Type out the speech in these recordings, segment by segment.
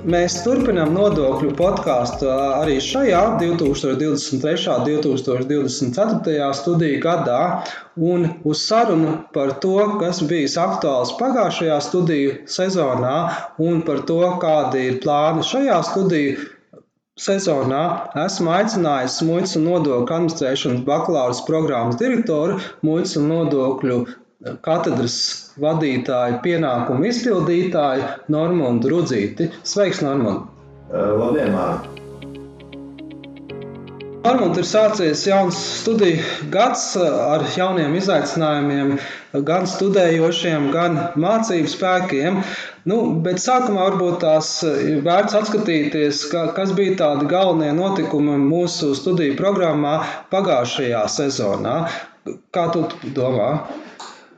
Mēs turpinām nodokļu podkāstu arī šajā 2023. un 2024. studiju gadā. Un uz sarunu par to, kas bijis aktuāls pagājušajā studiju sezonā un par to, kādi ir plāni šajā studiju sezonā, esmu aicinājis Muitas un nodokļu administrēšanas bakalaura programmas direktoru Muitas un nodokļu katedras vadītāju, pienākumu izpildītāju Normundu Rudzīti. Sveiks, Normund! Labdien, Mārtiņ! Normund ir sācies jauns studiju gads ar jauniem izaicinājumiem, gan studējošiem, gan mācību spēkiem. Nu, bet sākumā varbūt tās ir vērts atskatīties, ka, kas bija tādi galvenie notikumi mūsu studiju programmā pagājušajā sezonā. Kā tu domā?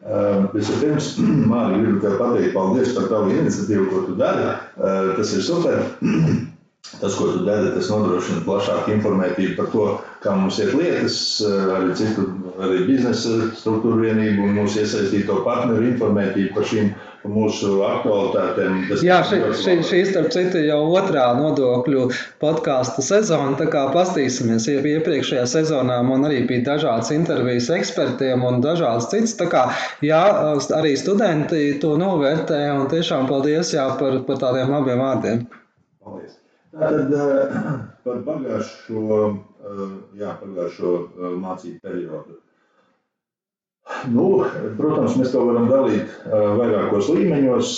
Vispirms, Mārija, gribu te pateikt paldies par tavu iniciatīvu, ko tu dari. Ehm, tas ir super. Tas, ko tu dari, tas nodrošina plašāku informētību par to, kā mums iet lietas, ehm, arī citu, arī biznesa struktūru vienību un mūsu iesaistīto partneru informētību par šīm mūsu aktualitātēm. Jā, šī, šī, šī starp citu jau otrā nodokļu podkāstu sezona. Tā kā pastīsimies, iepriekšējā sezonā man arī bija dažādas intervijas ekspertiem un dažādas citas. Tā kā jā, arī studenti to novērtē un tiešām paldies jā, par, par tādiem labiem vārdiem. Paldies. Tātad par pagājušo, jā, pagājušo mācību periodu. Nu, protams, mēs to varam dalīt vairākos līmeņos.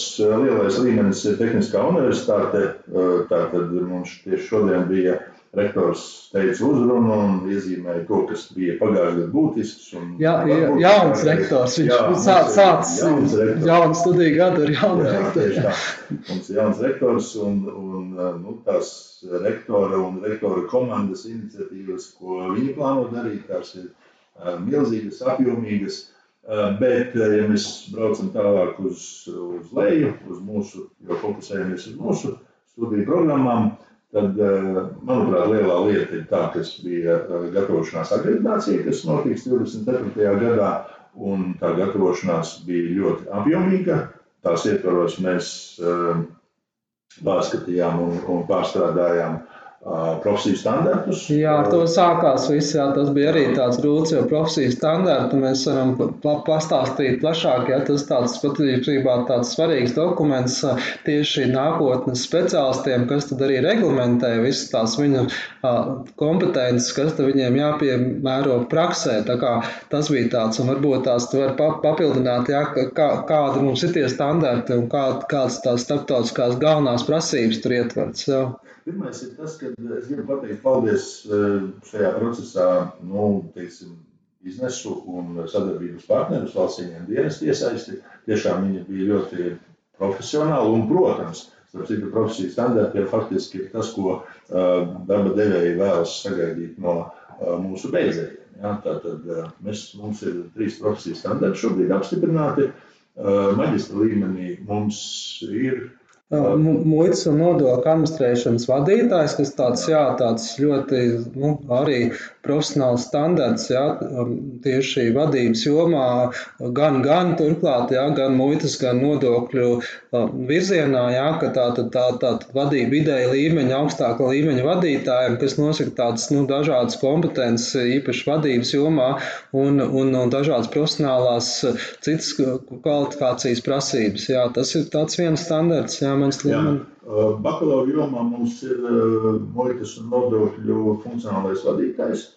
Lielais līmenis ir Tehniskā universitāte. Tātad mums tieši šodien bija rektors teica uzrunu un iezīmēja to, kas bija pagājušajā gadā būtisks. Jā, jā, jauns rektors. Viņš jā, sāc, sācis jauns, jaunu studiju gadu ar jaunu jā, rektoru. Mums ir jauns rektors un, un nu, tās rektora un rektora komandas iniciatīvas, ko viņi plāno darīt, tās ir milzīgas, apjomīgas. Bet, ja mēs braucam tālāk uz, uz leju, uz mūsu, jo fokusējamies uz mūsu studiju programmām, tad, manuprāt, lielā lieta ir tā, kas bija gatavošanās akreditācija, kas notiks 24. gadā, un tā gatavošanās bija ļoti apjomīga. Tās ietvaros mēs pārskatījām un, un pārstrādājām uh, profesiju standartus. Jā, ar to sākās viss. Jā, tas bija arī tāds grūts, jo profesiju standartu mēs varam pastāstīt plašāk. Jā, tas tāds patiesībā tāds svarīgs dokuments tieši nākotnes speciālistiem, kas tad arī reglamentē visas tās viņu kompetences, kas tad viņiem jāpiemēro praksē. Tā kā tas bija tāds, un varbūt tās tu vari papildināt, jā, kā, kādi mums ir tie standarti un kā, kādas tās starptautiskās galvenās prasības tur ietverts. Jā. Pirmais ir tas, ka es gribu pateikt paldies eh, šajā procesā, nu, teiksim, biznesu un sadarbības partnerus, valsts ieņēmuma dienestu iesaisti. Tiešām viņi bija ļoti profesionāli un, protams, starp citu profesiju standarti jau faktiski ir tas, ko uh, darba devēji vēlas sagaidīt no uh, mūsu beidzējiem. Ja? Tātad mēs, mums ir trīs profesiju standarti šobrīd apstiprināti. Maģistra līmenī mums ir muitas un nodokļu administrēšanas vadītājs, kas tāds, jā, tāds ļoti nu, arī profesionāls standarts jā, um, tieši vadības jomā, gan, gan turklāt, jā, gan muitas, gan nodokļu um, virzienā, jā, ka tā, tā, tā, tā vadība ideja līmeņa, augstāka līmeņa vadītājiem, kas nosaka tādas nu, dažādas kompetences, īpaši vadības jomā un, un, un dažādas profesionālās citas kvalifikācijas prasības. Jā, tas ir tāds viens standarts, jā, mans līmenis. Bakalaura jomā mums ir muitas un nodokļu funkcionālais vadītājs.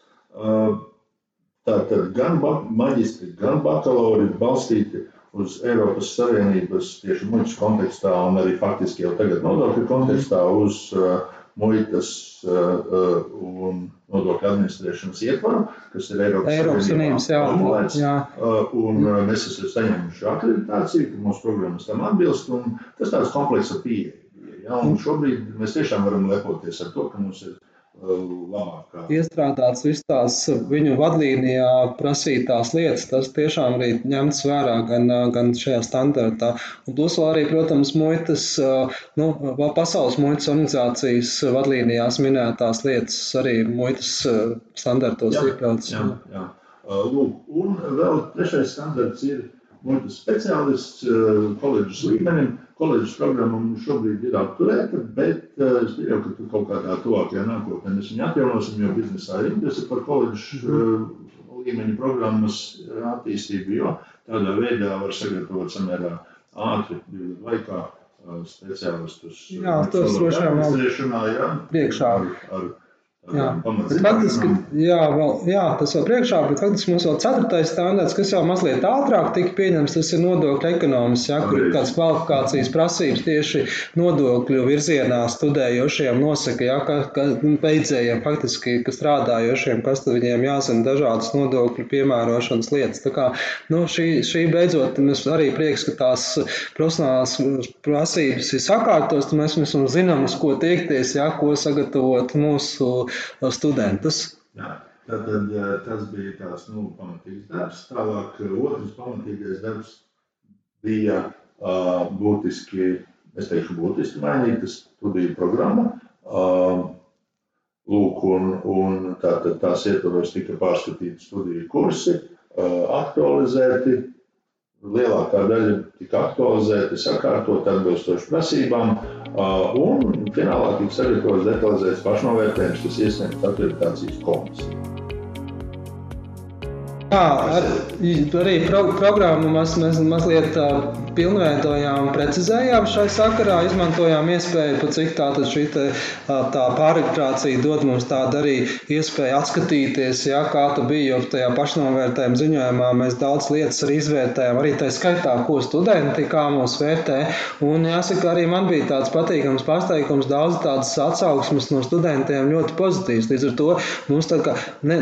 Tātad gan maģistri, gan bakalauri ir balstīti uz Eiropas Savienības tieši muitas kontekstā un arī faktiski jau tagad nodokļu kontekstā uz uh, muitas uh, un nodokļu administrēšanas ietvaru, kas ir Eiropas, Savienības formulēts. Un mēs esam saņēmuši akreditāciju, ka mūsu programmas tam atbilst, un tas tāds kompleksa pieeja. Ja, un šobrīd mēs tiešām varam lepoties ar to, ka mums ir labākā. Iestrādāts viss tās viņu vadlīnijā prasītās lietas, tas tiešām arī ņemts vērā gan, gan šajā standartā. Un plus vēl arī, protams, muitas, nu, pasaules muitas organizācijas vadlīnijās minētās lietas arī muitas standartos iekļauts. Jā, jā. Lūk, un vēl trešais standarts ir muitas speciālists koledžas līmenim koledžas programma mums šobrīd ir apturēta, bet uh, es pieņemu, ka tur kaut kādā tuvākajā nākotnē mēs viņu atjaunosim, jo biznesā ir interese par koledžas uh, līmeņa programmas attīstību, jo tādā veidā var sagatavot samērā ātri laikā speciālistus. Jā, tas droši vien vēl priekšā. Ar, ar, Jā, faktiski, jā, vēl, jā, tas vēl priekšā, bet faktiski mums vēl ceturtais standarts, kas jau mazliet ātrāk tika pieņemts, tas ir nodokļu ekonomikas, ja, kur ir kāds kvalifikācijas prasības tieši nodokļu virzienā studējošiem nosaka, ja, ka, ka beidzējiem faktiski, ka strādājošiem, kas tad viņiem jāzina dažādas nodokļu piemērošanas lietas. Tā kā, nu, šī, šī beidzot, mēs arī prieks, ka tās profesionālās prasības ir sakārtos, mēs, mēs zinām, uz ko tiekties, ja, ko sagatavot mūsu studentus. Jā. Tad, tad tas bija tāds nu, pamatīgs darbs. Tālāk, otrs pamatīgais darbs bija uh, būtiski, es teikšu, būtiski mainīta studiju programma. Uh, Lūk, un, un tā, tās ietvaros tika pārskatīti studiju kursi, uh, aktualizēti, lielākā daļa tika aktualizēta, sakārtot atbilstoši prasībām, un finālā tika sagatavots detalizēts pašnovērtējums, kas iesniegts akreditācijas komisijai. Jā, ar, arī pro, programmu mēs, mēs mazliet uh, pilnveidojām, precizējām šai sakarā, izmantojām iespēju, pa cik tā, šī te, tā pārregistrācija dod mums tādu arī iespēju atskatīties, jā, kā tā bija, jo tajā pašnovērtējuma ziņojumā mēs daudz lietas arī izvērtējām, arī tā skaitā, ko studenti kā mūs vērtē. Un jāsaka, arī man bija tāds patīkams pārsteigums, daudz tādas atsauksmes no studentiem ļoti pozitīvas. Līdz ar to mums tā kā ne,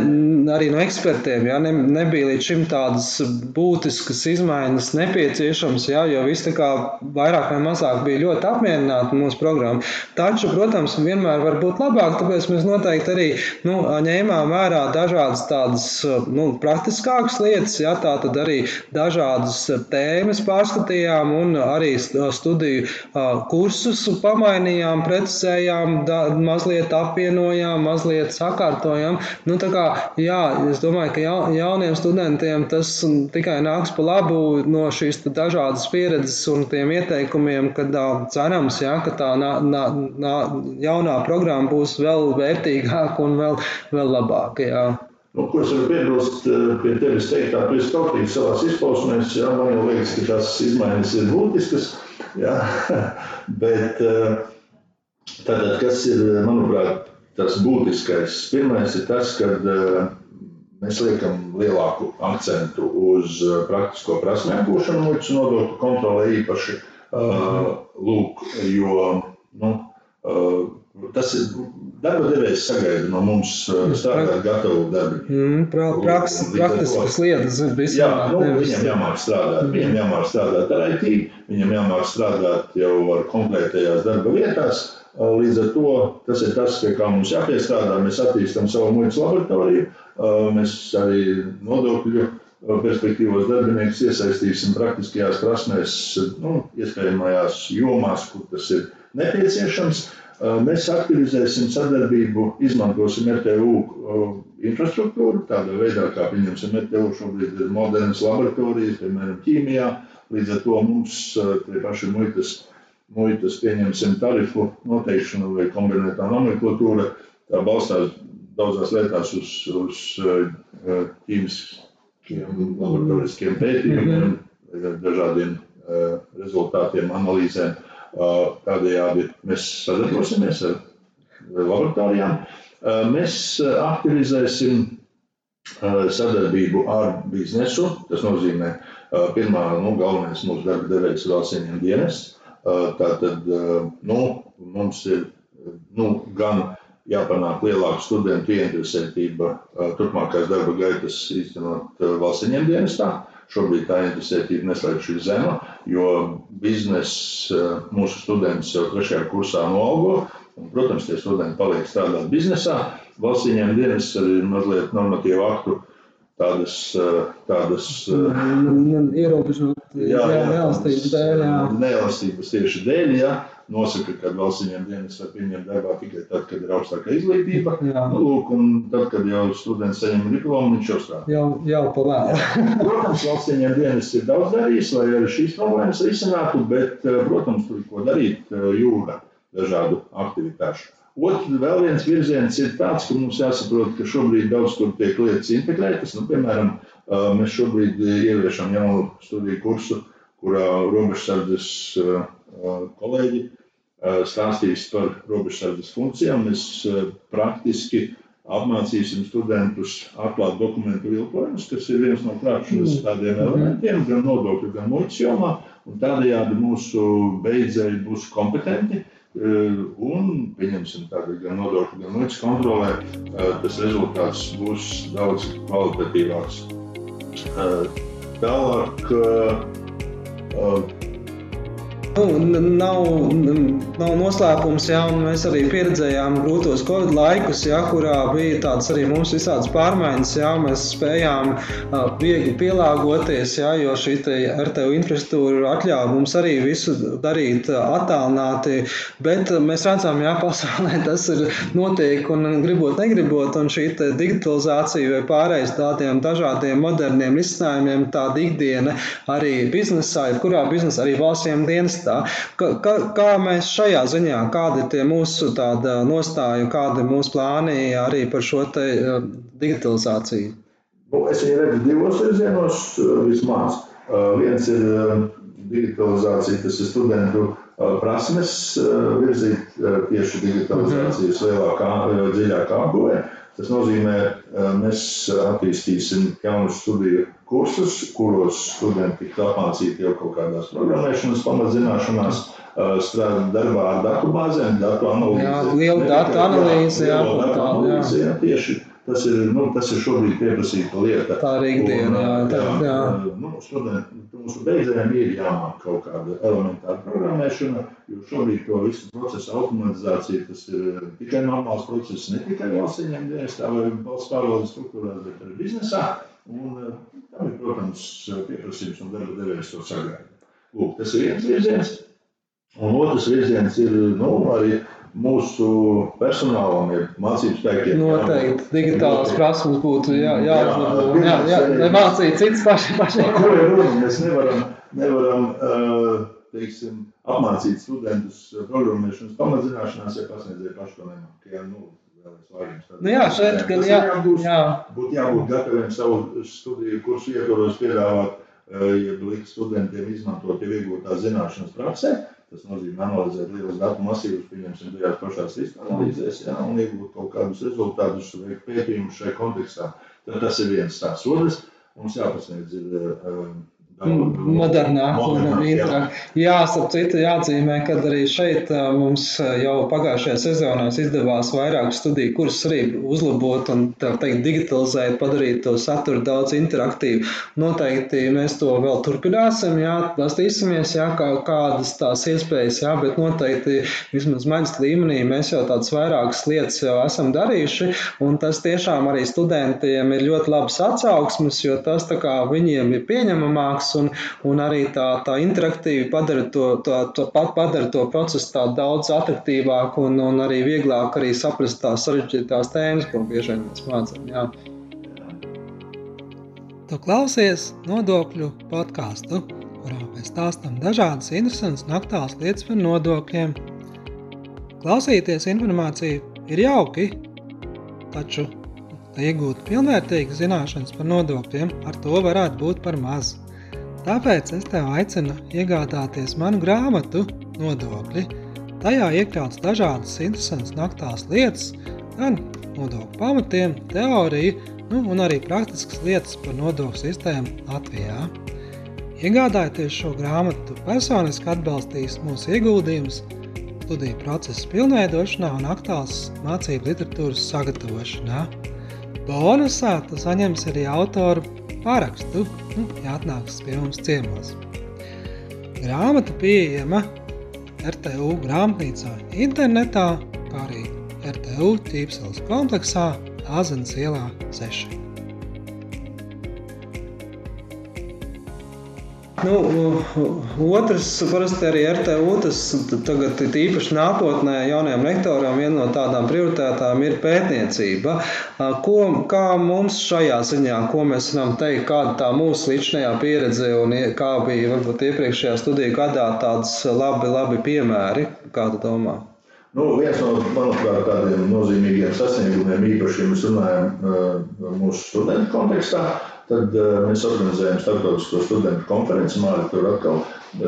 arī no ekspertiem, jā, ne, nebija līdz šim tādas būtiskas izmaiņas nepieciešamas, jā, jo kā vairāk vai mazāk bija ļoti apmierināti mūsu programmu. Taču, protams, vienmēr var būt labāk, tāpēc mēs noteikti arī nu, ņēmām vērā dažādas tādas nu, praktiskākas lietas, jā, tā tad arī dažādas tēmas pārskatījām un arī studiju kursus pamainījām, precizējām, da, mazliet apvienojām, mazliet sakārtojām. Nu, kā, jā, es domāju, ka ja, jaunie jauniem studentiem tas tikai nāks pa labu no šīs dažādas pieredzes un tiem ieteikumiem, kad cerams, ja, ka tā nā, nā, nā, jaunā programma būs vēl vērtīgāka un vēl, vēl labāka. Jā. Nu, ko es varu piebilst pie tevis teiktā, tu esi tautīgs savās izpausmēs, jā, man jau liekas, ka tās izmaiņas ir būtiskas, jā, bet tātad, kas ir, manuprāt, tas būtiskais? Pirmais ir tas, kad Mēs liekam lielāku akcentu uz uh, praktisko prasmu apgūšanu, muitas nodokļu kontrolē īpaši. Uh, lūk, jo nu, uh, tas ir darba devējs sagaida no mums strādāt gatavu darbu. Mm, pra, praks, praktiskas lietas visam. Jā, nu, viņam jāmāk strādāt. Mm. Viņam jāmāk strādāt ar IT, viņam jāmāk strādāt jau ar konkrētajās darba vietās. Līdz ar to tas ir tas, pie kā mums jāpiestrādā. Mēs attīstām savu muitas laboratoriju Mēs arī nodokļu perspektīvos darbiniekus iesaistīsim praktiskajās prasmēs, nu, iespējamajās jomās, kur tas ir nepieciešams. Mēs aktivizēsim sadarbību, izmantosim RTU infrastruktūru, tādā veidā, kā pieņemsim RTU šobrīd ir modernas laboratorijas, piemēram, ķīmijā. Līdz ar to mums tie paši muitas, muitas pieņemsim tarifu noteikšanu vai kombinētā nomenklatūra, tā balstās daudzās lietās uz, uz eh, ķīmiskiem laboratoriskiem pētījumiem, mhm. dažādiem eh, rezultātiem, analīzēm. Tādējādi mēs sadarbosimies ar laboratorijām. Mēs aktivizēsim sadarbību ar biznesu. Tas nozīmē, pirmā, nu, galvenais mūsu darba devējs ir valsts ieņem dienests. Tātad nu, mums ir nu, gan jāpanāk lielāka studentu ieinteresētība turpmākās darba gaitas īstenot valsts ieņem dienestā. Šobrīd tā interesētība neslēpjas zema, jo biznesa mūsu students jau trešajā kursā noalgo. Un, protams, tie studenti paliek strādāt biznesā. Valsts ieņem dienas arī mazliet normatīvu aktu tādas, tādas ierobežot, jā, jā, neelastības dēļ. Jā. Neelastības tieši dēļ, jā nosaka, ka valsts viņiem dienas var pieņemt darbā tikai tad, kad ir augstākā izglītība. Nu, lūk, un tad, kad jau students saņem diplomu, viņš jau strādā. Jau, jau pavēl. protams, valsts viņiem dienas ir daudz darījis, lai arī šīs problēmas risinātu, bet, eh, protams, tur ko darīt eh, jūra dažādu aktivitāšu. Otrs, vēl viens virziens ir tāds, ka mums jāsaprot, ka šobrīd daudz kur tiek lietas integrētas. Nu, piemēram, mēs šobrīd ieviešam jaunu studiju kursu, kurā robežsardzes kolēģi stāstīs par robežsardzes funkcijām. Mēs praktiski apmācīsim studentus atklāt dokumentu viltojumus, kas ir viens no krāpšanas mm. tādiem elementiem, gan nodokļu, gan muitas jomā. Tādējādi mūsu beidzēji būs kompetenti. Un, pieņemsim, tādu gan nodokļu, gan muitas kontrolē, tas rezultāts būs daudz kvalitatīvāks. Tālāk, Nu, nav, nav noslēpums, un mēs arī pieredzējām grūtos Covid laikus, jā, kurā bija tādas arī mums visādas pārmaiņas. Jā, mēs spējām viegli pielāgoties, jā, jo šī RTU infrastruktūra atļāva mums arī visu darīt attālināti. Bet mēs redzam, ka pasaulē tas ir notiek un gribot, negribot, un šī digitalizācija vai pārējais tādiem dažādiem moderniem risinājumiem, tāda ikdiena arī biznesā, jebkurā biznesā, arī valstsiem dienestā tekstā. Kā, kā, kā mēs šajā ziņā, kādi ir tie mūsu nostāju, kādi ir mūsu plāni arī par šo te, uh, digitalizāciju? Nu, es viņu redzu divos virzienos uh, vismaz. Uh, viens ir digitalizācija, tas ir studentu prasmes virzīt tieši digitalizācijas mhm. lielākā, dziļākā apguvē. Tas nozīmē, ka mēs attīstīsim jaunus studiju kursus, kuros studenti tiks apmācīti jau kaut kādās programmēšanas pamatzināšanās, strādāt darbā ar datubāzēm, datu analīzi. Jā, liela datu analīze, jā, datu analīze, jā, tieši. Tas ir, nu, tas ir šobrīd pieprasīta lieta. Tā ir ikdiena, jā. Tā, jā, jā. Nu, studenti, mūsu beidzējiem ir jāmāk kaut kāda elementāra programmēšana, jo šobrīd to visu procesu automatizācija, tas ir tikai normāls process, ne tikai valsts ieņem dienestā vai valsts pārvaldes struktūrās, bet arī biznesā. Un tam ir, protams, pieprasījums un darba devējs to sagaida. Lūk, tas ir viens virziens. Un otrs virziens ir nu, arī mūsu personālam, ir mācību spēkiem. Noteikti digitālās prasības būtu jā, jāuzlabo. Jā, jā, jā, mācīt citus paši. paši. Ko ir runa? Mēs nevaram, nevaram teiksim, apmācīt studentus programmēšanas pamatzināšanās, ja pasniedzēji paši to nemāk. Ja, nu, Nu jā, šeit gan jā, jā. Būtu jābūt gataviem savu studiju kursu ietvaros piedāvāt, ja likt studentiem izmantot jau iegūtās zināšanas praksē. Tas nozīmē analizēt lielus datu masīvus, pieņemsim, tajās pašās analīzēs, jā, un iegūt kaut kādus rezultātus, veikt pētījumus šajā kontekstā. Tad tas ir viens tās otrs. Mums jāpasniedz ir um, modernāk un vītrāk. Jā, starp citu jāatzīmē, ka arī šeit mums jau pagājušajā sezonā izdevās vairāk studiju kursus arī uzlabot un teikt digitalizēt, padarīt to saturu daudz interaktīvu. Noteikti mēs to vēl turpināsim, jā, pastīsimies, jā, kā, kādas tās iespējas, jā, bet noteikti vismaz maģis līmenī mēs jau tādas vairākas lietas jau esam darījuši un tas tiešām arī studentiem ir ļoti labs atsauksmes, jo tas tā kā viņiem ir pieņemamāks labāks un, un arī tā, tā interaktīvi padara to, tā, to, padara to procesu tā daudz attraktīvāku un, un arī vieglāk arī saprast tās sarežģītās tēmas, ko bieži vien mēs mācām. Jā. Tu klausies nodokļu podkāstu, kurā mēs stāstām dažādas interesantas un aktuālas lietas par nodokļiem. Klausīties informāciju ir jauki, taču, lai iegūtu pilnvērtīgas zināšanas par nodokļiem, ar to varētu būt par mazu. Tāpēc es tev aicinu iegādāties manu grāmatu Nodokļi. Tajā iekļauts dažādas interesantas naktās lietas, gan nodokļu pamatiem, teoriju, nu, un arī praktiskas lietas par nodokļu sistēmu Latvijā. Iegādājoties šo grāmatu, personiski atbalstīs mūsu ieguldījumus studiju procesa pilnveidošanā un aktuāls mācību literatūras sagatavošanā. Bonusā tu saņemsi arī autoru parakstu, nu, ja atnāks pie mums ciemos. Grāmata pieejama RTU grāmatnīcā internetā, kā arī RTU ķīpseles kompleksā Āzenes ielā 6. Nu, otrs, parasti arī RTU, tas tagad ir īpaši nākotnē jaunajiem lektoriem, viena no tādām prioritētām ir pētniecība. Ko, kā mums šajā ziņā, ko mēs varam teikt, kāda tā mūsu līdzinājā pieredze un kā bija varbūt iepriekšējā studiju gadā tāds labi, labi piemēri, kā tu domā? Nu, viens no, manuprāt, tādiem nozīmīgiem sasniegumiem, īpaši, ja mēs runājam mūsu studentu kontekstā, Tad uh, mēs organizējām starptautisko studentu konferenci. Mārķis tur atkal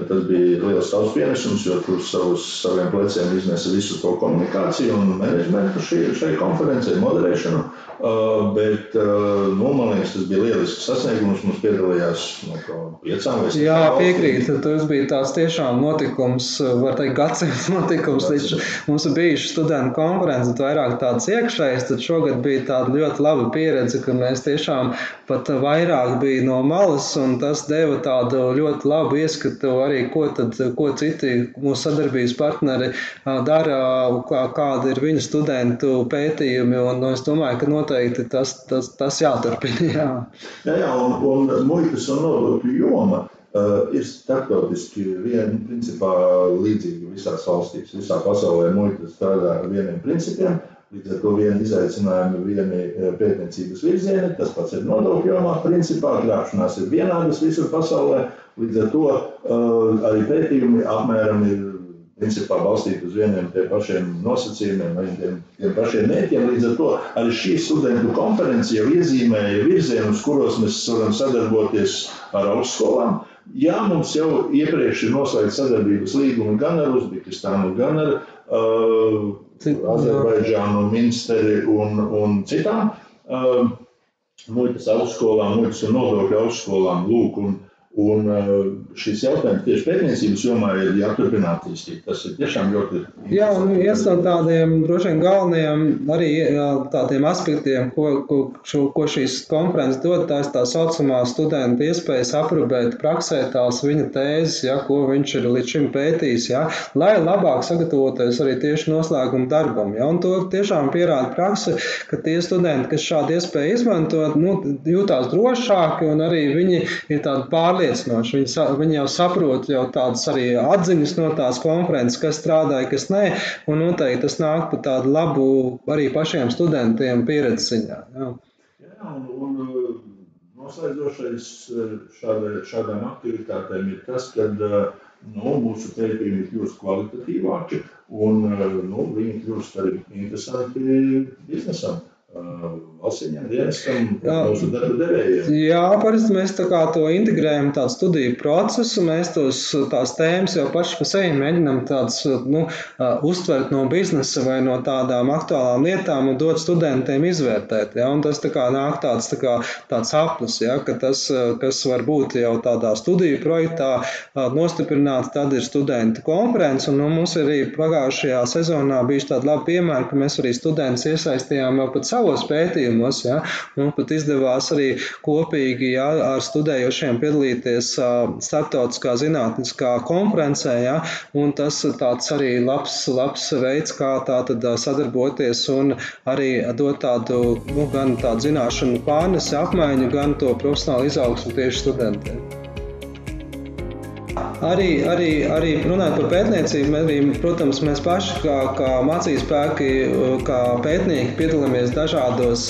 tas bija liels savs pienesums, jo tur savus, saviem pleciem iznesa visu to komunikāciju un menedžmentu šī, šai konferencei, moderēšanu. Uh, bet, uh, nu, man liekas, tas bija lielisks sasniegums. Mums piedalījās no piecām vai sešām. Jā, piekrītu. Tas bija tāds tiešām notikums, var teikt, gadsimta notikums. Līdz mums ir bijuši studentu konferences, bet vairāk tāds iekšējs. Tad šogad bija tāda ļoti laba pieredze, ka mēs tiešām pat vairāk bija no malas, un tas deva tādu ļoti labu ieskatu arī, ko, tad, ko citi mūsu sadarbības partneri dara, kā, kāda ir viņu studentu pētījumi. Un, un es domāju, ka noteikti tas, tas, tas jāturpina. Jā, jā, jā un, un muitas un nodokļu joma. Uh, ir starptautiski vien, principā, līdzīga visās valstīs. Visā pasaulē muitas strādā ar vieniem principiem. Līdz ar to viena izaicinājuma, viena pētniecības virziena, tas pats ir nodokļu jomā. Principā krāpšanās ir vienādas visur pasaulē. Līdz ar to uh, arī pētījumi apmēram ir principā balstīti uz vieniem tiem pašiem nosacījumiem, arī tiem, tiem pašiem mērķiem. Līdz ar to arī šī studentu konference jau iezīmēja virzienus, kuros mēs varam sadarboties ar augstskolām. Jā, mums jau iepriekš ir noslēgts sadarbības līgumi gan ar Uzbekistānu, gan ar uh, Azerbaidžānu, Minsteri un, un citām uh, muitas augstskolām, muitas un nodokļu augstskolām. Lūk, un, Un uh, šis jautājums tieši pētniecības jomā ir jāturpina attīstīt. Tas ir tiešām ļoti. Jā, un viens no tādiem droši vien galvenajiem arī tādiem aspektiem, ko, ko, šo, ko šīs konferences dod, tā ir tā saucamā studenta iespējas aprobēt praksē tās viņa tēzes, ja, ko viņš ir līdz šim pētījis, ja, lai labāk sagatavoties arī tieši noslēguma darbam. Ja, un to tiešām pierāda prakse, ka tie studenti, kas šādu iespēju izmanto, nu, jūtās drošāki un arī viņi ir tādi pārliecināti pārliecinoši. Viņi, viņi jau saprot jau tādas arī atziņas no tās konferences, kas strādāja, kas nē, un noteikti tas nāk par tādu labu arī pašiem studentiem pieredzes ziņā. Jā, jā un, un uh, noslēdzošais uh, šāda, šādām aktivitātēm ir tas, ka uh, nu, mūsu pētījumi kļūst kvalitatīvāki un nu, viņi kļūst arī interesanti biznesam valstsieņiem, dienestam, mūsu darba devējiem. Jā, parasti mēs to integrējam tādu studiju procesu, mēs tos tās tēmas jau paši pa sevi mēģinam tāds, nu, uztvert no biznesa vai no tādām aktuālām lietām un dot studentiem izvērtēt, ja, un tas tā kā nāk tāds, tā kā, tāds aplis, ja, ka tas, kas var būt jau tādā studiju projektā nostiprināts, tad ir studentu konferences, un nu, mums arī pagājušajā sezonā bijuši tādi labi piemēri, ka mēs arī studentus iesaistījām jau pat savos pētījumos. Ja? Mums pat izdevās arī kopīgi ja, ar studējošiem piedalīties starptautiskā zinātniskā konferencē. Ja? Un tas tāds arī labs, labs veids, kā tā tad sadarboties un arī dot tādu nu, gan tādu zināšanu pārnesi apmaiņu, gan to profesionālu izaugsmu tieši studentiem. Arī, arī, arī runājot par pētniecību, arī, protams, mēs paši, kā, kā mācību spēki, kā pētnieki, piedalāmies dažādos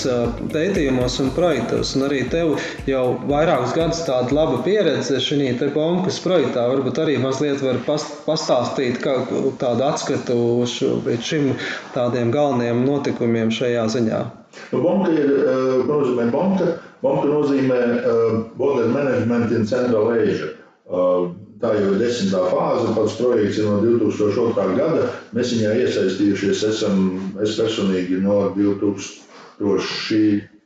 pētījumos un projektos. Un arī tev jau vairākus gadus tāda laba pieredze šajā Bonkas projektā. Varbūt arī mazliet var pastāstīt tādu atskatu uz šim tādiem galvenajiem notikumiem šajā ziņā. Nu, bonka ir, nozīmē bonka? Bonka nozīmē uh, Border Management in Central Asia. Uh, tā jau ir desmitā fāze, pats projekts ir no 2002. gada. Mēs viņā iesaistījušies esam, es personīgi no 2000.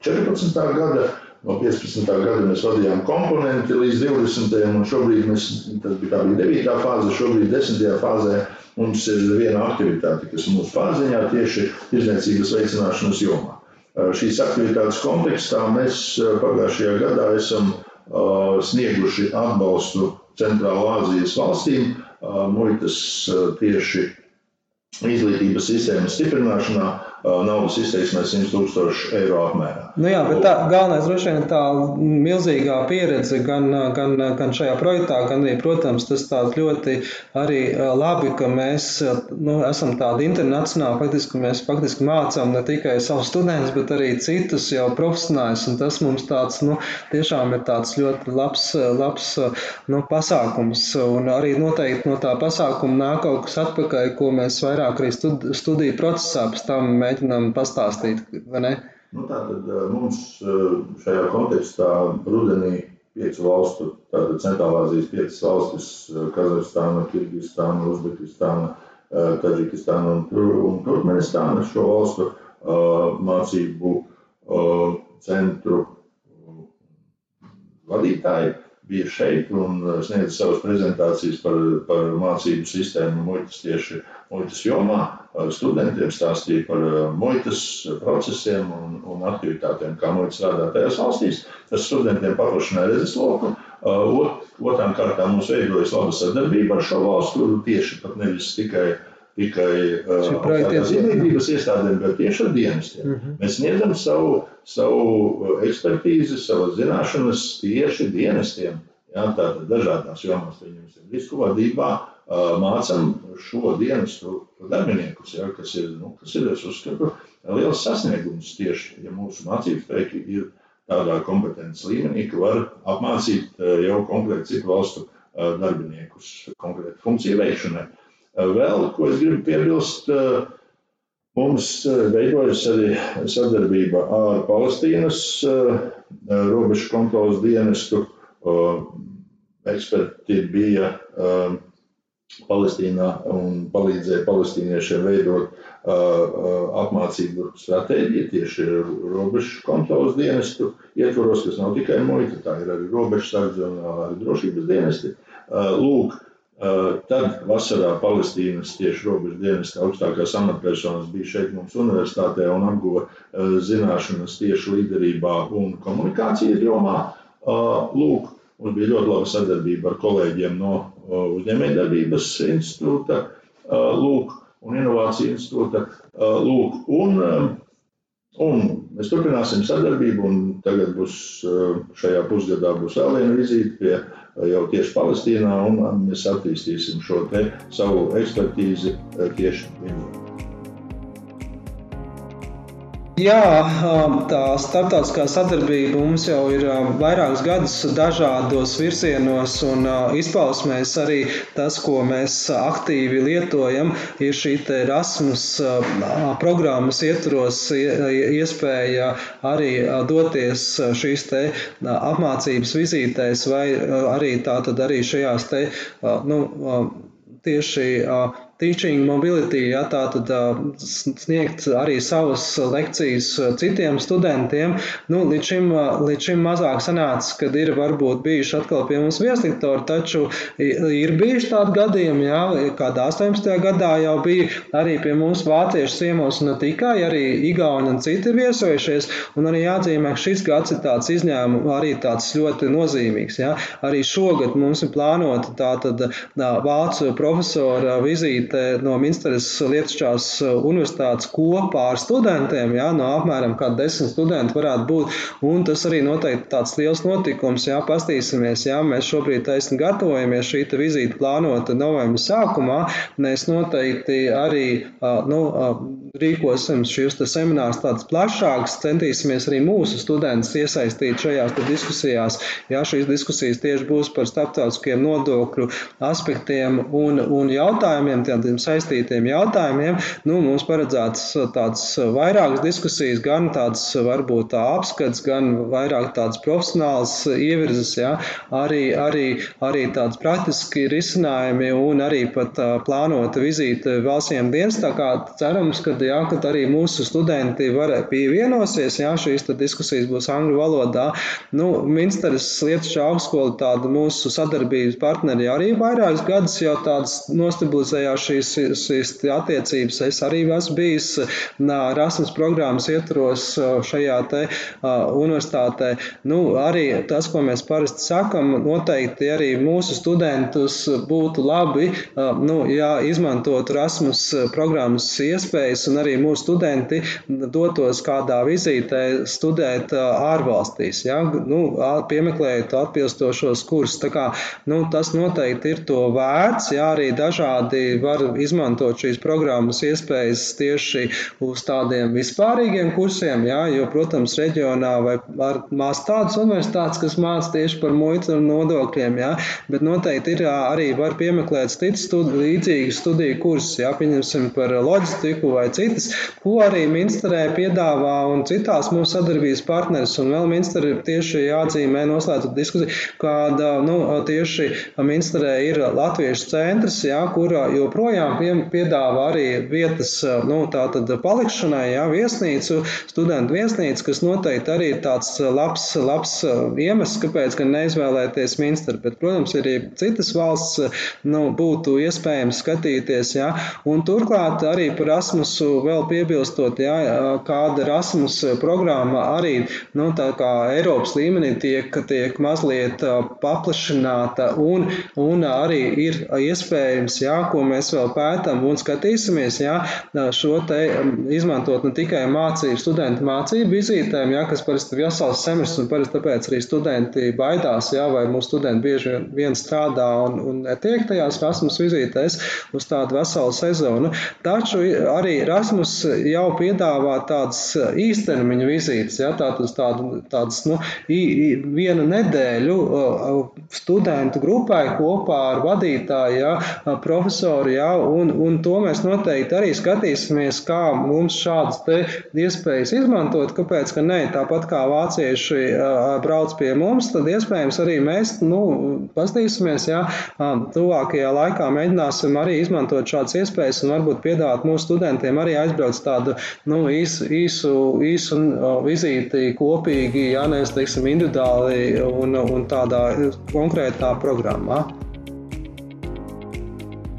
14. gada. No 15. gada mēs vadījām komponenti līdz 20. un šobrīd mēs, tas bija, tā bija 9. fāze, šobrīd 10. fāzē mums ir viena aktivitāte, kas mūsu pārziņā tieši tirdzniecības veicināšanas jomā. Šīs aktivitātes kontekstā mēs pagājušajā gadā esam snieguši atbalstu Centrālā Azijas valstīm muitas tieši izglītības sistēmas stiprināšanā naudas izteiksmē 100 tūkstošu eiro apmērā. Nu jā, bet tā galvenais droši vien tā milzīgā pieredze gan, gan, gan šajā projektā, gan arī, protams, tas tāds ļoti arī labi, ka mēs nu, esam tādi internacionāli, faktiski mēs faktiski mācām ne tikai savus studentus, bet arī citus jau profesionāļus, un tas mums tāds, nu, tiešām ir tāds ļoti labs, labs nu, pasākums, un arī noteikti no tā pasākuma nāk kaut kas atpakaļ, ko mēs vairāk arī studiju procesā pēc tam mēģinām pastāstīt, vai ne? Nu, tātad mums šajā kontekstā rudenī piecu valstu, tātad Centrālāzijas piecas valstis - Kazahstāna, Kirgistāna, Uzbekistāna, Taģikistāna un, un Turkmenistāna šo valstu mācību centru vadītāji bija šeit un sniedza savas prezentācijas par, par mācību sistēmu muitas tieši muitas jomā studentiem stāstīja par eh, muitas procesiem un, un aktivitātēm, kā muitas strādā tajās valstīs. Tas studentiem paplašināja redzesloku. Eh, otrām kārtām mums veidojas laba sadarbība ar šo valstu, tieši pat nevis tikai tikai uh, izglītības iestādēm, bet tieši ar dienestiem. Mm -hmm. Mēs sniedzam savu, savu ekspertīzi, savas zināšanas tieši dienestiem. Jā, tātad dažādās jomās, pieņemsim, risku vadībā, mācām šo dienestu darbiniekus, ja, kas, ir, nu, kas ir, es uzskatu, liels sasniegums tieši, ja mūsu mācību spēki ir tādā kompetences līmenī, ka var apmācīt jau konkrēti citu valstu darbiniekus konkrētu funkciju veikšanai. Vēl, ko es gribu piebilst, mums veidojas arī sadarbība ar Palestīnas robežu kontrolas dienestu. Eksperti bija Palestīnā un palīdzēja palestīniešiem veidot apmācību stratēģiju tieši robežu kontrolas dienestu ietvaros, kas nav tikai muita, tā ir arī robežsardze un arī drošības dienesti. Lūk, tad vasarā Palestīnas tieši robežu dienesta augstākās amatpersonas bija šeit mums universitātē un apguva zināšanas tieši līderībā un komunikācijas jomā. Lūk, Mums bija ļoti laba sadarbība ar kolēģiem no uzņēmējdarbības institūta lūk, un inovāciju institūta lūk. Un, un mēs turpināsim sadarbību, un tagad būs šajā pusgadā būs vēl viena vizīte pie jau tieši Palestīnā, un mēs attīstīsim šo savu ekspertīzi tieši viņiem. Jā, tā starptautiskā sadarbība mums jau ir vairākus gadus dažādos virzienos un izpausmēs. Arī tas, ko mēs aktīvi lietojam, ir šī Erasmus programmas ietvaros iespēja arī doties šīs apmācības vizītēs vai arī tātad arī šajās te, nu, tieši teaching mobility, ja, tātad sniegt arī savas lekcijas citiem studentiem. Nu, līdz, šim, līdz šim mazāk sanāca, kad ir varbūt bijuši atkal pie mums vieslektori, taču ir bijuši tādi gadījumi, jā, kādā 18. gadā jau bija arī pie mums vāciešu ciemos, un ne tikai, arī Igauni un citi ir viesojušies, un arī jāatzīmē, ka šis gads ir tāds izņēmums, arī tāds ļoti nozīmīgs. Jā. Arī šogad mums ir plānota tātad vācu profesora vizīte no Minsteres Lietušķās universitātes kopā ar studentiem, jā, no apmēram kāda desmit studenti varētu būt, un tas arī noteikti tāds liels notikums, jā, pastīsimies, jā, mēs šobrīd taisni gatavojamies šī vizīte plānota novembra sākumā, mēs noteikti arī, nu, rīkosim šīs seminārus tādus plašākus, centīsimies arī mūsu studentus iesaistīt šajās diskusijās. Jā, šīs diskusijas tieši būs par starptautiskiem nodokļu aspektiem un, un jautājumiem, tādiem saistītiem jautājumiem. Nu, mums paredzēts tāds vairākas diskusijas, gan tāds varbūt tā apskats, gan vairāk tāds profesionāls ievirzes, jā, arī, arī, arī tāds praktiski risinājumi un arī pat plānota vizīte valstsiem dienas. Tā kā cerams, ka jā, kad arī mūsu studenti var pievienosies, jā, šīs diskusijas būs angļu valodā. Nu, Minsteres Lietušķa augstskola tāda mūsu sadarbības partneri arī vairākus gadus jau tādas nostabilizējās šīs, šīs attiecības. Es arī esmu bijis Rasmus programmas ietvaros šajā te universitātē. Nu, arī tas, ko mēs parasti sakam, noteikti arī mūsu studentus būtu labi, nu, ja izmantotu Rasmus programmas iespējas un arī mūsu studenti dotos kādā vizītē studēt ārvalstīs, ja? nu, piemeklējot atbilstošos kursus. Tā kā, nu, tas noteikti ir to vērts, ja arī dažādi var izmantot šīs programmas iespējas tieši uz tādiem vispārīgiem kursiem, ja? jo, protams, reģionā vai ar mās tādas universitātes, kas māca tieši par muitu un nodokļiem, ja? bet noteikti ir arī var piemeklēt studi līdzīgas studiju kursus, ja? pieņemsim par loģistiku vai citas, ko arī Minsterē piedāvā un citās mūsu sadarbības partneris. Un vēl Minsterē tieši jāatzīmē noslēdzot diskusiju, kāda nu, tieši Minsterē ir Latviešu centrs, ja? kur joprojām pie, piedāvā arī vietas nu, palikšanai, ja? viesnīcu, studentu viesnīcu, kas noteikti arī ir tāds labs, labs iemesls, kāpēc gan neizvēlēties Minsteru. Bet, protams, arī citas valsts nu, būtu iespējams skatīties. Ja? Un turklāt arī par Erasmusu vēl piebilstot, ja, kāda Erasmus programma arī nu, Eiropas līmenī tiek, tiek mazliet paplašināta un, un arī ir iespējams, ja, ko mēs vēl pētam un skatīsimies, ja, šo te izmantot ne tikai mācību, studentu mācību vizītēm, ja, kas parasti ir vesels semestrs un parasti tāpēc arī studenti baidās, ja, vai mūsu studenti bieži vien strādā un, un netiek tajās Erasmus vizītēs uz tādu veselu sezonu. Taču arī Erasmus jau piedāvā tādas īstermiņa vizītes, ja, tādas, tādas nu, vienu nedēļu studentu grupai kopā ar vadītāju, ja, profesoru, ja, un, un to mēs noteikti arī skatīsimies, kā mums šādas iespējas izmantot, kāpēc, ka ne, tāpat kā vācieši brauc pie mums, tad iespējams arī mēs, nu, pastīsimies, ja, tuvākajā laikā mēģināsim arī izmantot šādas iespējas un varbūt piedāvāt mūsu studentiem arī aizbraukt tādu nu, īsu, īsu, īsu vizīti kopīgi, ja nevis teiksim, individuāli un, un tādā konkrētā programmā.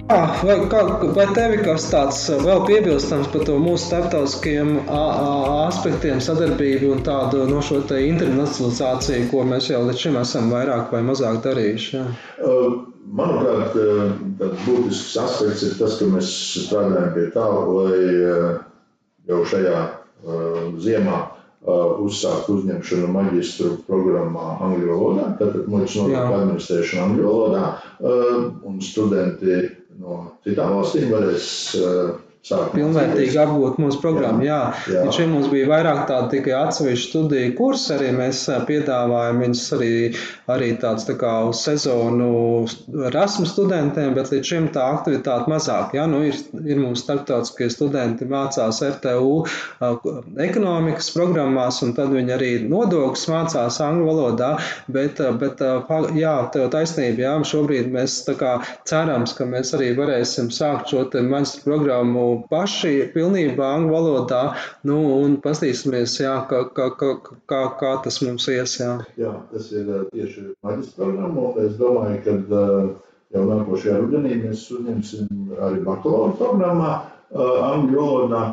Vai, kā, vai tev ir kas tāds vēl piebilstams par to mūsu starptautiskajiem aspektiem, sadarbību un tādu no šo internacionalizāciju, ko mēs jau līdz šim esam vairāk vai mazāk darījuši? Jā? Manuprāt, tāds būtisks aspekts ir tas, ka mēs strādājam pie tā, lai jau šajā ziemā uzsākt uzņemšanu maģistru programmā angļu valodā. Tātad muitas nodokļu administrēšana angļu valodā un studenti no citām valstīm varēs pilnvērtīgi apgūt mūsu programmu. Jā, jā. Šeit mums bija vairāk tādu tikai atsevišķu studiju kursu, arī mēs piedāvājam viņus arī, arī tāds tā kā uz sezonu Erasmus studentiem, bet līdz šim tā aktivitāte mazāk. Jā, nu ir, ir mums starptautiskie studenti mācās RTU ekonomikas programmās, un tad viņi arī nodokļus mācās angļu valodā, bet, bet jā, tev taisnība, jā, šobrīd mēs tā kā cerams, ka mēs arī varēsim sākt šo te maģistra programmu paši pilnībā angļu valodā, nu, un paskatīsimies, jā, kā, kā, kā, kā, kā tas mums ies. Jā. jā, tas ir tieši maģistra programma, un es domāju, ka jau nākošajā rudenī mēs uzņemsim arī bakalaura programmā angļu valodā.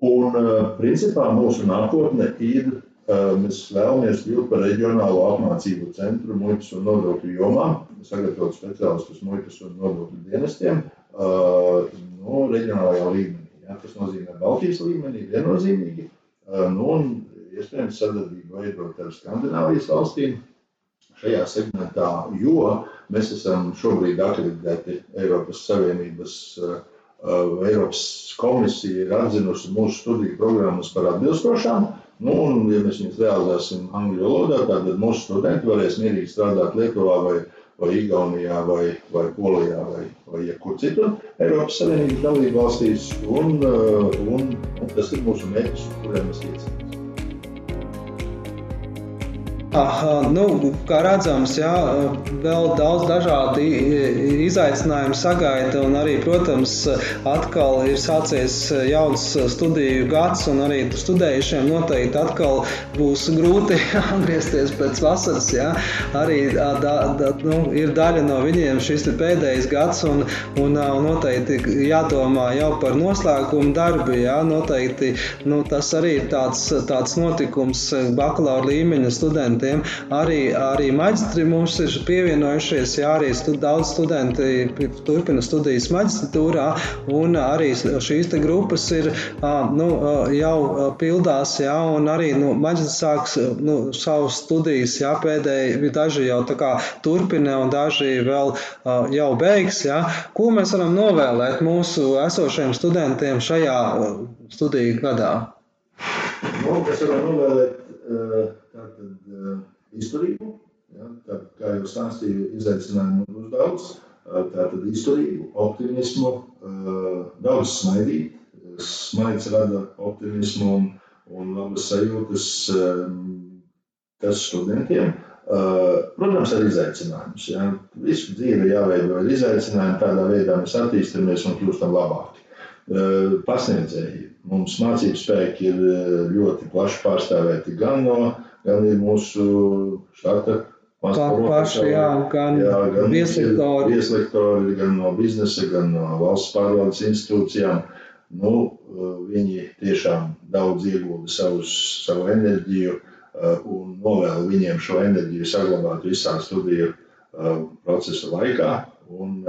Un, principā, mūsu nākotne ir Mēs vēlamies kļūt par reģionālo apmācību centru muitas un nodokļu jomā, sagatavot speciālistus muitas un nodokļu dienestiem, nu, reģionālajā līmenī. Ja? Tas nozīmē Baltijas līmenī viennozīmīgi, nu, un iespējams sadarbību veidot ar Skandināvijas valstīm šajā segmentā, jo mēs esam šobrīd akreditēti Eiropas Savienības. Eiropas komisija ir atzinusi mūsu studiju programmas par atbilstošām, Nu, un, ja mēs viņus realizēsim angļu valodā, tad mūsu studenti varēs mierīgi strādāt Lietuvā vai vai Igaunijā, vai, vai Polijā, vai, vai jebkur citur Eiropas Savienības dalību valstīs. Un, uh, un, un tas ir mūsu mērķis, kuriem mēs tiecamies. Ah, nu, kā redzams, jā, vēl daudz dažādu izaicinājumu sagaida. Arī, protams, atkal ir sācies jauns studiju gads, un arī studējušiem noteikti atkal būs grūti atgriezties pēc vasaras. Jā. Arī da, da, nu, ir daļa no viņiem šis pēdējais gads, un, un noteikti jādomā jau par noslēgumu darbu. Jā. Noteikti nu, tas arī ir tāds, tāds notikums bakalaura līmeņa studentiem studentiem. Arī, arī maģistri mums ir pievienojušies, jā, arī stud, daudz studenti turpina studijas maģistratūrā, un arī šīs grupas ir nu, jau pildās, jā, un arī nu, maģistrs sāks nu, savus studijas, jā, pēdēji daži jau tā kā turpina, un daži vēl jau beigs, jā. Ko mēs varam novēlēt mūsu esošajiem studentiem šajā studiju gadā? Nu, kas varam novēlēt tātad, izturību. Ja, tā, kā jau stāstīju, izaicinājumu būs daudz. Tātad izturību, optimismu, daudz smaidīt. Smaids rada optimismu un, un labas sajūtas tas studentiem. Protams, ar izaicinājumus. Ja. Visu dzīve jāveido ar izaicinājumu, tādā veidā mēs attīstāmies un kļūstam labāki. Pasniedzēji. Mums mācību spēki ir ļoti plaši pārstāvēti gan no gan ir mūsu štata paši, jā, gan, jā, gan vieslektori. vieslektori, gan no biznesa, gan no valsts pārvaldes institūcijām. Nu, viņi tiešām daudz iegulda savus, savu enerģiju un novēlu viņiem šo enerģiju saglabāt visā studiju procesa laikā un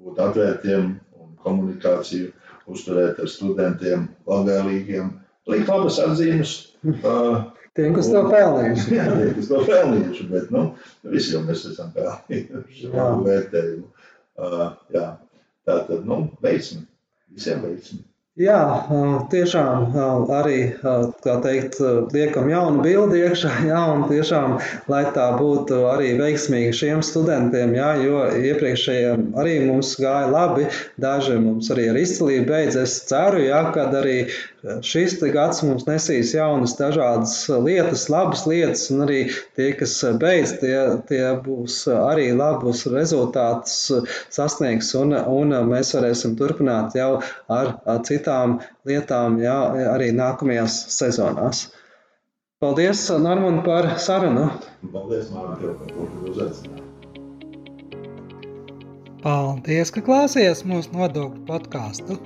būt atvērtiem un komunikāciju uzturēt ar studentiem labvēlīgiem, likt labas atzīmes. Tiem, kas to pelnījuši. Jā, tiem, kas to pelnījuši, bet nu, visi jau mēs esam pelnījuši labu vērtējumu. Uh, jā. Tā tad, nu, veiksmi. Visiem veiksmi. Jā, tiešām arī teikt, liekam jaunu bildi iekšā, jā, un tiešām, lai tā būtu arī veiksmīga šiem studentiem, jā, jo iepriekšējiem arī mums gāja labi, daži mums arī ar izcilību beidz. Es ceru, jā, kad arī šis gads mums nesīs jaunas dažādas lietas, labas lietas, un arī tie, kas beidz, tie, tie būs arī labus rezultātus sasniegs, un, un mēs varēsim turpināt jau ar citām lietām, jā, arī nākamajās sezonās. Paldies, Normand, par sarunu. Paldies, Mārtiņ, par uzaicinājāt. Paldies, ka klausījāties mūsu nodokļu podkāstu.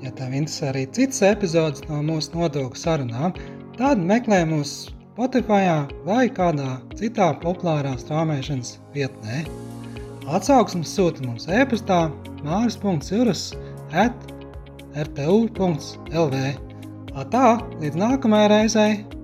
Ja tev interesē arī citas epizodes no mūsu nodokļu sarunām, tad meklē mūs Spotify vai kādā citā populārā strāmošanas vietnē. Atsauksmes sūta mums e-pastā māris.juras at rtu.lv. Tā, līdz nākamajai reizei!